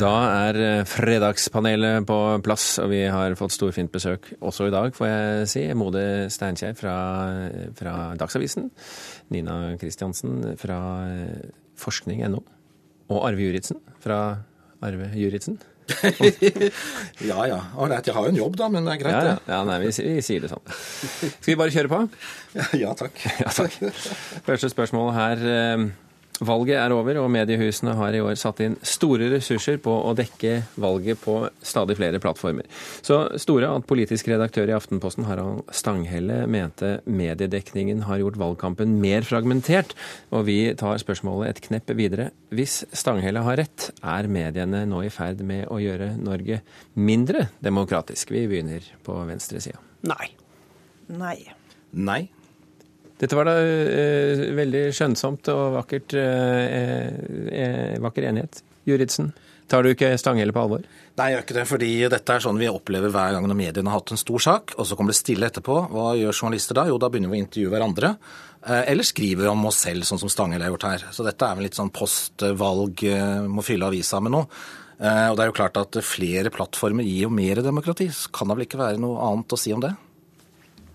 Da er eh, fredagspanelet på plass, og vi har fått storfint besøk også i dag, får jeg si. Mode Steinkjer fra, fra Dagsavisen. Nina Kristiansen fra eh, forskning.no. Og Arve Juritzen fra Arve Juritzen. ja ja. Ålreit, jeg har jo en jobb, da, men det er greit, Ja, det. ja, ja nei, vi, vi sier det sånn. Skal vi bare kjøre på? Ja, ja takk. Ja, takk. Første spørsmål her. Valget er over, og mediehusene har i år satt inn store ressurser på å dekke valget på stadig flere plattformer. Så store at politisk redaktør i Aftenposten Harald Stanghelle mente mediedekningen har gjort valgkampen mer fragmentert. Og vi tar spørsmålet et knepp videre. Hvis Stanghelle har rett, er mediene nå i ferd med å gjøre Norge mindre demokratisk? Vi begynner på venstresida. Nei. Nei. Nei. Dette var da eh, veldig skjønnsomt og vakkert, eh, eh, vakker enighet. Juritzen, tar du ikke Stanghelle på alvor? Nei, jeg gjør ikke det, fordi dette er sånn vi opplever hver gang når mediene har hatt en stor sak, og så kommer det stille etterpå. Hva gjør journalister da? Jo, da begynner vi å intervjue hverandre. eh, Eller skriver om oss selv, sånn som Stanghelle har gjort her. Så dette er vel litt sånn postvalg, eh, må fylle avisa med noe. Eh, Og det er jo klart at flere plattformer gir jo mer demokrati. Så kan det vel ikke være noe annet å si om det?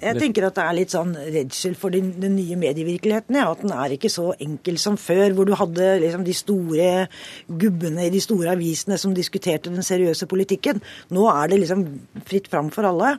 Jeg tenker at det er litt sånn redsel for den, den nye medievirkeligheten. Ja. At den er ikke så enkel som før, hvor du hadde liksom de store gubbene i de store avisene som diskuterte den seriøse politikken. Nå er det liksom fritt fram for alle.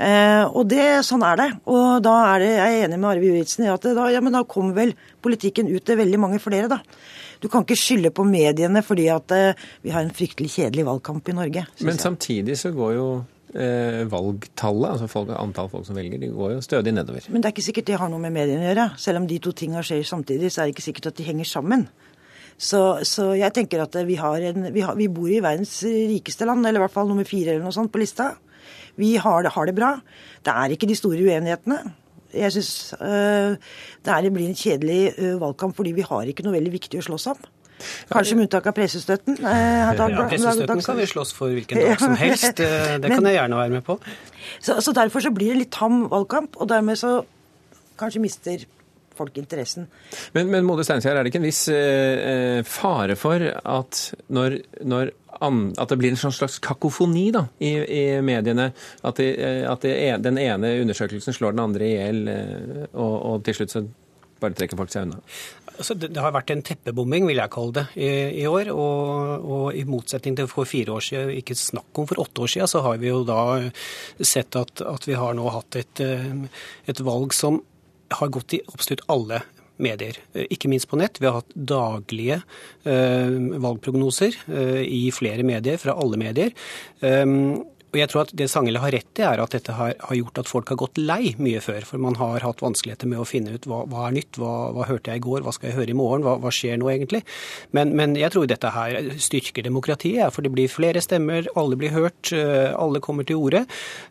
Eh, og det, sånn er det. Og da er det, jeg er enig med Arve Juritzen i at det, da, ja, men da kommer vel politikken ut til veldig mange flere, da. Du kan ikke skylde på mediene fordi at eh, vi har en fryktelig kjedelig valgkamp i Norge. Men samtidig så går jo valgtallet, altså folk, antall folk som velger, de går jo stødig nedover. Men det er ikke sikkert det har noe med mediene å gjøre. Selv om de to tinga skjer samtidig, så er det ikke sikkert at de henger sammen. Så, så jeg tenker at vi, en, vi, har, vi bor i verdens rikeste land, eller i hvert fall nummer fire eller noe sånt på lista. Vi har det, har det bra. Det er ikke de store uenighetene. Jeg syns øh, det, er- det blir en kjedelig øh, valgkamp fordi vi har ikke noe veldig viktig å slåss om. Kanskje med unntak av pressestøtten. Eh, Ja, Pressestøtten kan vi slåss for hvilken dag som helst. Eh, Det kan jeg gjerne være med på. Så, så derfor så blir det litt tam valgkamp, og dermed så kanskje mister folk interessen. Men, men Mode Steinkjer, er det ikke en viss eh, eh, fare for at når, når an, at det blir en sånn slags kakofoni da, i, i mediene? At, det, eh, at det, den ene undersøkelsen slår den andre i hjel, og, og til slutt så bare trekker folk seg unna? Altså, det, det har vært en teppebombing, vil jeg kalle det, i, i år. Og, og i motsetning til for fire år siden, ikke snakk om for åtte år siden, så har vi jo da sett at, at vi har nå hatt et, eh, et valg som har gått i absolutt alle medier, ikke minst på nett. Vi har hatt daglige eh, valgprognoser eh, i flere medier, fra alle medier. Um, og jeg tror at Det Sangele har rett i, er at dette har, har gjort at folk har gått lei mye før. For man har hatt vanskeligheter med å finne ut hva, hva er nytt, hva, hva hørte jeg i går, hva skal jeg høre i morgen, hva, hva skjer nå egentlig. Men, men jeg tror dette her styrker demokratiet, for det blir flere stemmer, alle blir hørt, eh, alle kommer til orde.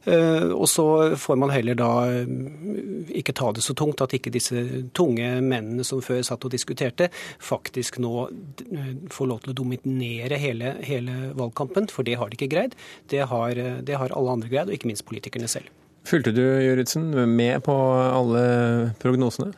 Eh, Og så får man heller da eh, ikke ta det så tungt at ikke disse tunge mennene som før satt og diskuterte, faktisk nå eh, får lov til å dominere hele, hele valgkampen, for det har de ikke greid. Det har, det har alle andre greid, og ikke minst politikerne selv. Fulgte du, Juritzen, med på alle prognosene?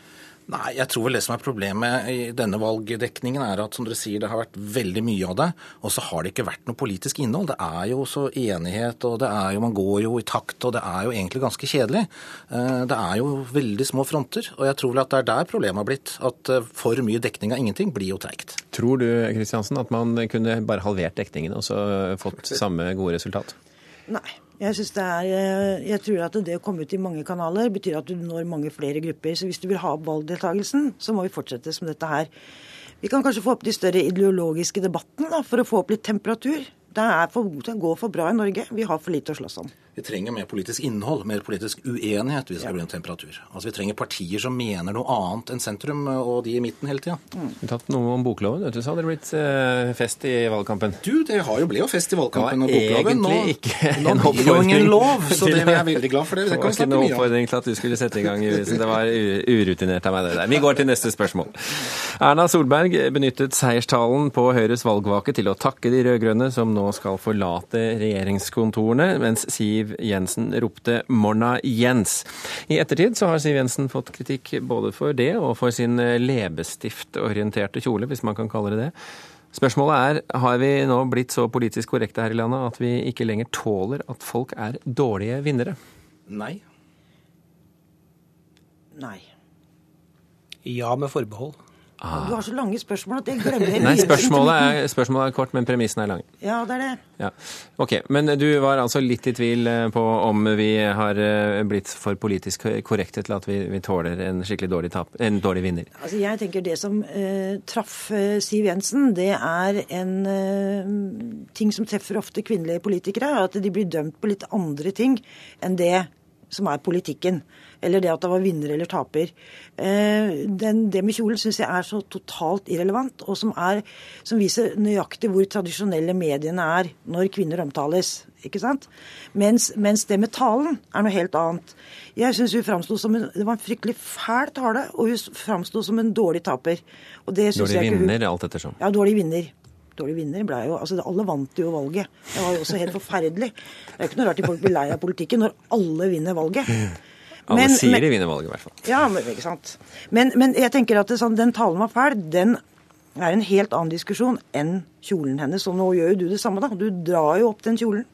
Nei, jeg tror vel det som er problemet i denne valgdekningen er at som dere sier, det har vært veldig mye av det, og så har det ikke vært noe politisk innhold. Det er jo så enighet, og det er jo, man går jo i takt, og det er jo egentlig ganske kjedelig. Eh, Det er jo veldig små fronter, og jeg tror vel at det er der problemet har blitt. At eh, for mye dekning av ingenting blir jo treigt. Tror du Kristiansen, at man kunne bare halvert dekningen og så fått samme gode resultat? Nei. Jeg, er, eh, jeg tror at det å komme ut i mange kanaler betyr at du når mange flere grupper. Så hvis du vil ha opp valgdeltakelsen, så må vi fortsette som dette her. Vi kan kanskje få opp de større ideologiske debattene for å få opp litt temperatur. Det, er for, det går for bra i Norge. Vi har for lite å slåss om. Vi trenger mer politisk innhold, mer politisk uenighet hvis det skal bli en temperatur. Altså Vi trenger partier som mener noe annet enn sentrum og de i midten hele tida. Vi har tatt noe om bokloven, vet du, så hadde det blitt eh, fest i valgkampen. Du, det har jo ble jo fest i valgkampen og bokloven. Nå, ikke nå en blir jo ingen lov, så det er jeg veldig glad for. Det, Det var kan vi ikke snakke mye om. oppfordring til at du skulle sette i gang, Juritzen. Det var urutinert av meg, det der. Vi går til neste spørsmål. Erna Solberg benyttet seierstalen på Høyres valgvake til å takke de rød-grønne, som nå skal forlate regjeringskontorene, mens Siv Jensen ropte 'Morna, Jens'. I ettertid så har Siv Jensen fått kritikk både for det og for sin leppestiftorienterte kjole, hvis man kan kalle det det. Spørsmålet er har vi nå blitt så politisk korrekte her i landet at vi ikke lenger tåler at folk er dårlige vinnere? Nei. Nei. Ja, med forbehold. Du har så lange spørsmål at jeg glemmer det. Nei, spørsmålet er, spørsmålet er kort, men premissen er lang. Ja, det er det. Ja. Ok, Men du var altså litt i tvil eh, på om vi har eh, blitt for politisk korrekte til at vi, vi tåler en skikkelig dårlig, tap, en dårlig vinner? Altså, jeg tenker Det som eh, traff eh, Siv Jensen, det er en eh, ting som treffer ofte kvinnelige politikere. At de blir dømt på litt andre ting enn det som er politikken. Eller det at det var vinner eller taper. Eh, den, det med kjolen syns jeg er så totalt irrelevant, og som, er, som viser nøyaktig hvor tradisjonelle mediene er når kvinner omtales. Ikke sant? Mens, mens det med talen er noe helt annet. Jeg synes hun framsto som en Det var en fryktelig fæl tale, og hun framsto som en dårlig taper. Og det synes Dårlig jeg ikke hun- vinner, alt ettersom. ja, dårlig vinner. Dårlig vinner ble jo Altså, alle vant jo valget. Det var jo også helt forferdelig. Det er jo ikke noe rart at folk blir lei av politikken når alle vinner valget. Alle Men- sier men- de vinner valget, i hvert fall. Ja, men, ikke sant. Men, men jeg tenker at det, sånn, den talen var fæl. Den er en helt annen diskusjon enn kjolen hennes. Og nå gjør jo du det samme, da. Du drar jo opp den kjolen.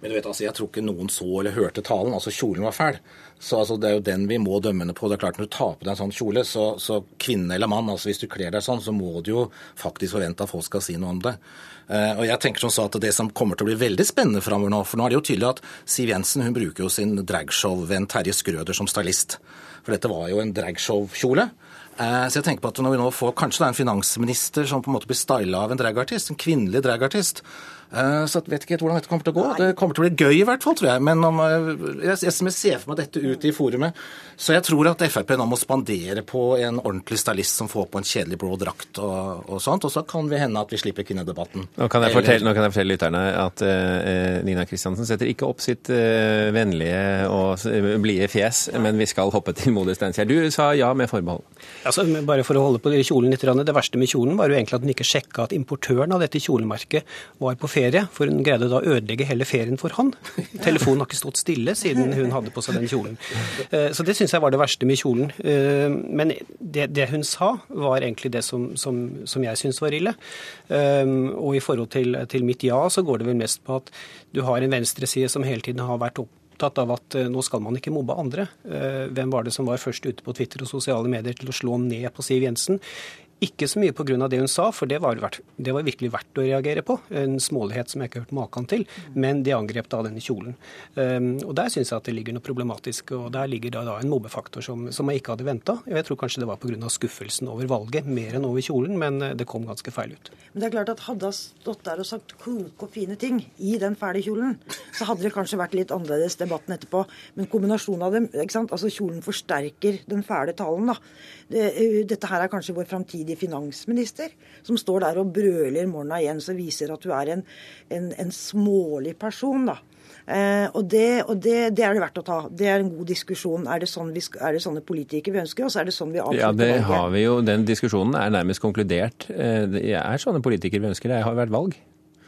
Men du vet, altså, jeg tror ikke noen så eller hørte talen. altså Kjolen var fæl. Så altså, Det er jo den vi må dømme henne på. Det er klart Når du tar på deg en sånn kjole, så, så kvinne eller mann, altså hvis du kler deg sånn, så må du jo faktisk forvente at folk skal si noe om det. Eh, og jeg tenker som så at Det som kommer til å bli veldig spennende framover nå For nå er det jo tydelig at Siv Jensen hun bruker jo sin dragshow-venn Terje Skrøder som stylist. For dette var jo en dragshow-kjole. Eh, Så jeg tenker på at når vi nå får kanskje det er en finansminister som på en måte blir styla av en dragartist, en kvinnelig dragartist, så jeg vet ikke helt hvordan dette kommer til å gå. Det kommer til å bli gøy i hvert fall, tror jeg. Men om, eh, jeg, jeg ser for meg dette ute i forumet. Så jeg tror at Frp nå må spandere på en ordentlig stylist som får på en kjedelig blå drakt og, og sånt. Og så kan vi hende at vi slipper kvinnedebatten. Nå kan jeg fortelle, nå kan jeg fortelle lytterne at uh, Nina Kristiansen setter ikke opp sitt uh, vennlige og uh, blide fjes, men vi skal hoppe til Modig Steinkjer. Du sa ja med forbehold. Altså, bare for å holde på kjolen litt, Det verste med kjolen var jo egentlig at hun ikke sjekka at importøren av dette kjolemerket var på ferie, for hun greide da å ødelegge hele ferien for han. Telefonen har ikke stått stille siden hun hadde på seg den kjolen. Eh, Så det syns jeg var det verste med kjolen. Eh, Men det, det hun sa, var egentlig det som, som, som jeg syns var ille. Eh, Og i forhold til, til mitt ja, så går det vel mest på at du har en venstreside som hele tiden har vært opp av at nå skal man ikke mobbe andre. Hvem var det som var først ute på Twitter og sosiale medier til å slå ned på Siv Jensen? Ikke så mye pga. det hun sa, for det var, verdt, det var virkelig verdt å reagere på. En smålighet som jeg ikke har hørt maken til. Men de angrep da denne kjolen. Um, og der syns jeg at det ligger noe problematisk. Og der ligger da, da en mobbefaktor som, som jeg ikke hadde venta. Jeg tror kanskje det var pga. skuffelsen over valget, mer enn over kjolen, men eh, det kom ganske feil ut. Men det er klart at hadde hun stått der og sagt kloke og fine ting i den fæle kjolen, så hadde det kanskje vært litt annerledes debatten etterpå. Men kombinasjonen av dem, ikke sant? altså kjolen forsterker den fæle talen, da. Uh, dette her er kanskje vår framtidige finansminister, som står der og brøler morgenen igjen, som viser at du er en, en, en smålig person, da. Eh, og det, og det, det er det verdt å ta. Det er en god diskusjon. Er det, sånn vi, er det sånne politikere vi ønsker oss? Er det sånn vi avslutter Ja, det valget? har vi jo. Den diskusjonen er nærmest konkludert. Eh, Det er sånne politikere vi ønsker. Det har vært valg.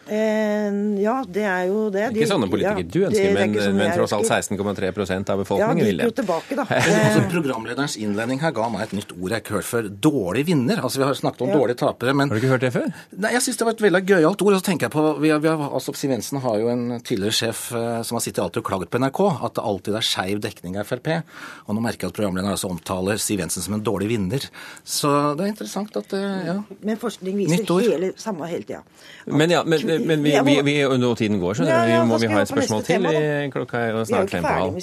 Eh, ja, det er jo det. Ikke sånne politikere du ønsker, det er men, men tross alt ønsker. 16,3 av Ja, befolkningen de vil gikk jo det. tilbake, da. Altså, Eh, programlederens innledning her ga meg et nytt ord jeg ikke har hørt før. Dårlig vinner. Altså, Vi har snakket om Ja. dårlige tapere, men Har du ikke hørt det før? Nei, jeg syns det var et veldig gøyalt ord. Og så tenker jeg på, vi har, vi har, altså Siv Jensen har jo en tidligere sjef eh, som har sittet alltid og klaget på NRK, at det alltid er skeiv dekning av Frp. Og nå merker jeg at programlederen altså omtaler Siv Jensen som en dårlig vinner. Så det er interessant at det Ja. Men forskning viser hele, samme hele tida. Men ja, men, men vi, vi, vi, og tiden går, så Ja, ja, vi må vi ha et spørsmål til. tema, Klokka er jo snart fem på halv.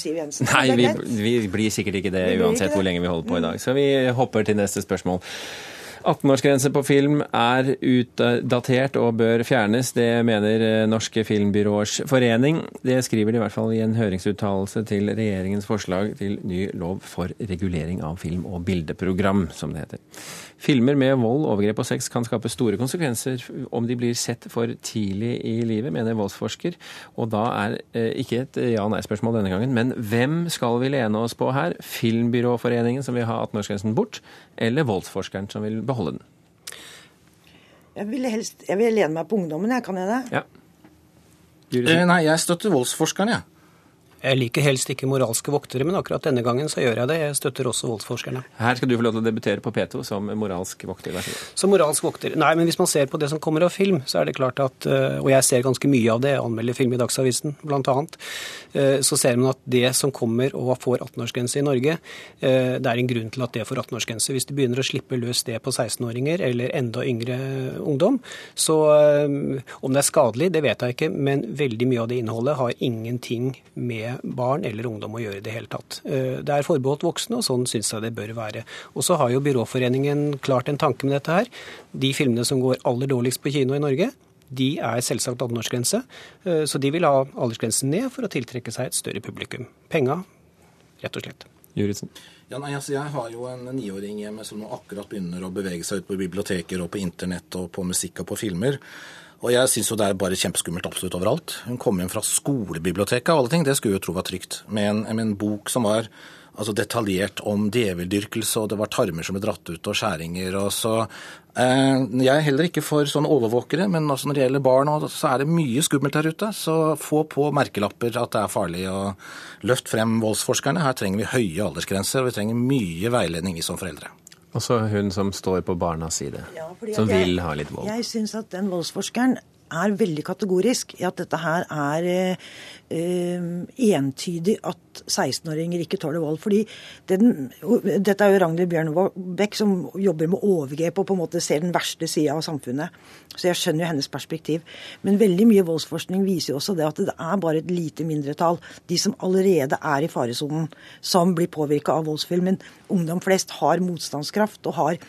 Nei, vi, vi blir sikkert ikke det uansett hvor lenge vi holder på i dag. Så vi hopper til neste spørsmål. 18-årsgrense på film er utdatert og bør fjernes. Det mener Norske Filmbyråers Forening. Det skriver de i hvert fall i en høringsuttalelse til regjeringens forslag til ny lov for regulering av film- og bildeprogram, som det heter. Filmer med vold, overgrep og sex kan skape store konsekvenser om de blir sett for tidlig i livet, mener voldsforsker. Og da er eh, ikke et ja-nei-spørsmål denne gangen, men hvem skal vi lene oss på her? Filmbyråforeningen som vil ha 18-årsgrensen bort, eller voldsforskeren som vil beholde den? Jeg vil, helst Jeg vil lene meg på ungdommen, jeg. Kan jeg det? Ja. Eh, nei, jeg støtter voldsforskeren, jeg. Jeg liker helst ikke moralske voktere, men akkurat denne gangen så gjør jeg det. Jeg støtter også voldsforskerne. Her skal du få lov til å debutere på P2 som moralsk vokter. Vær så god. Som moralsk vokter. Nei, men hvis man ser på det som kommer av film, så er det klart at eh, Og jeg ser ganske mye av det, jeg anmelder film i Dagsavisen bl.a. Eh, så ser man at det som kommer og får 18-årsgrense i Norge, eh, det er en grunn til at det får 18-årsgrense. Hvis de begynner å slippe løs det på 16-åringer eller enda yngre ungdom, så om det er skadelig, det vet jeg ikke, men veldig mye av det innholdet har ingenting med barn eller ungdom å gjøre i det hele tatt. Eh, det er forbeholdt voksne, og sånn syns jeg det bør være. Og så har jo Byråforeningen klart en tanke med dette her. De filmene som går aller dårligst på kino i Norge, de er selvsagt 18-årsgrense. Eh, så de vil ha aldersgrensen ned for å tiltrekke seg et større publikum. Penga, rett og slett. Juritzen. Ja, nei, altså Jeg har jo en niåring hjemme som nå akkurat begynner å bevege seg ut på biblioteker og på internett og på musikk og på filmer. Og jeg syns jo det er bare kjempeskummelt absolutt overalt. Hun kom hjem fra skolebiblioteket og alle ting. Det skulle jo tro var trygt. Med en, med en bok som var altså detaljert om djeveldyrkelse, og det var tarmer som ble dratt ut, og skjæringer. og så... Eh, jeg er heller ikke for sånne overvåkere, men også når det gjelder barn, så er det mye skummelt der ute. Så få på merkelapper at det er farlig, og løft frem voldsforskerne. Her trenger vi høye aldersgrenser, og vi trenger mye veiledning vi som foreldre. Også hun som står på barnas side, ja, som jeg, vil ha litt vold. Jeg syns at den voldsforskeren er veldig kategorisk i at dette her er eh, entydig at 16-åringer ikke tåler vold. Fordi den, Dette er jo Ragnhild Bjørnebekk som jobber med overgrep og på en måte ser den verste sida av samfunnet. Så jeg skjønner jo hennes perspektiv. Men veldig mye voldsforskning viser jo også det at det er bare et lite mindretall, de som allerede er i faresonen, som blir påvirka av voldsfilmen. Ungdom flest har motstandskraft og har,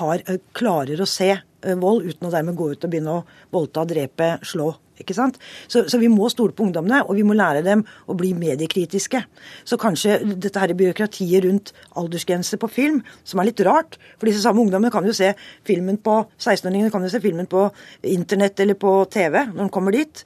har, eh, klarer å se Eh, vold, uten å dermed gå ut og begynne å voldta, drepe, slå. Ikke sant? Så, så, vi må stole på ungdommene, og vi må lære dem å bli mediekritiske. Så kanskje dette her byråkratiet rundt aldersgrense på film, som er litt rart For disse samme ungdommene kan jo se filmen på 16-åringene kan jo se filmen på internett eller på TV når de kommer dit.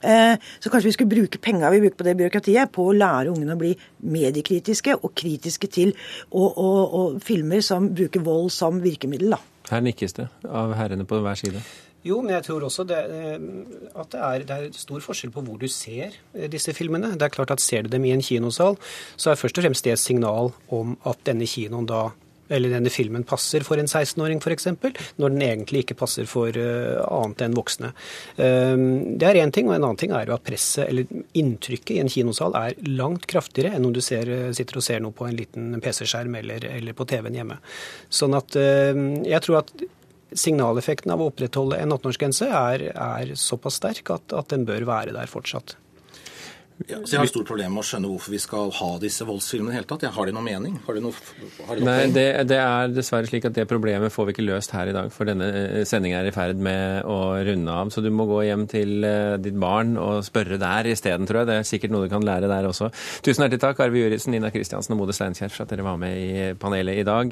Eh, så kanskje vi skulle bruke penga vi bruker på det byråkratiet, på å lære ungene å bli mediekritiske og kritiske til og, og, og filmer som bruker vold som virkemiddel. da. Her nikkes det av herrene på hver side. Jo, men jeg tror også det, eh, at det er, det er, stor forskjell på hvor du ser eh, disse filmene. Det er klart at Ser du dem i en kinosal, så er først og fremst det et signal om at denne kinoen da eller denne filmen passer for en 16-åring f.eks., når den egentlig ikke passer for uh, annet enn voksne. Um, det er én ting, og en annen ting er jo at presset, eller inntrykket i en kinosal er langt kraftigere enn om du ser, sitter og ser noe på en liten PC-skjerm eller, eller, på TV-en hjemme. Sånn at uh, jeg tror at signaleffekten av å opprettholde en 18-årsgrense er, er, såpass sterk at, at den bør være der fortsatt. Ja, så Jeg har stort problem med å skjønne hvorfor vi skal ha disse voldsfilmene i hele tatt. Har de noe mening? Har de noe, har de Nei, det, det, er dessverre slik at det problemet får vi ikke løst her i dag. For denne sendingen sendinga er i ferd med å runde av. Så du må gå hjem til eh, ditt barn og spørre der isteden, tror jeg. Det er sikkert noe du kan lære der også. Tusen hjertelig takk, Arve Juritzen, Nina Kristiansen og Mode Steinkjer for at dere var med i panelet i dag.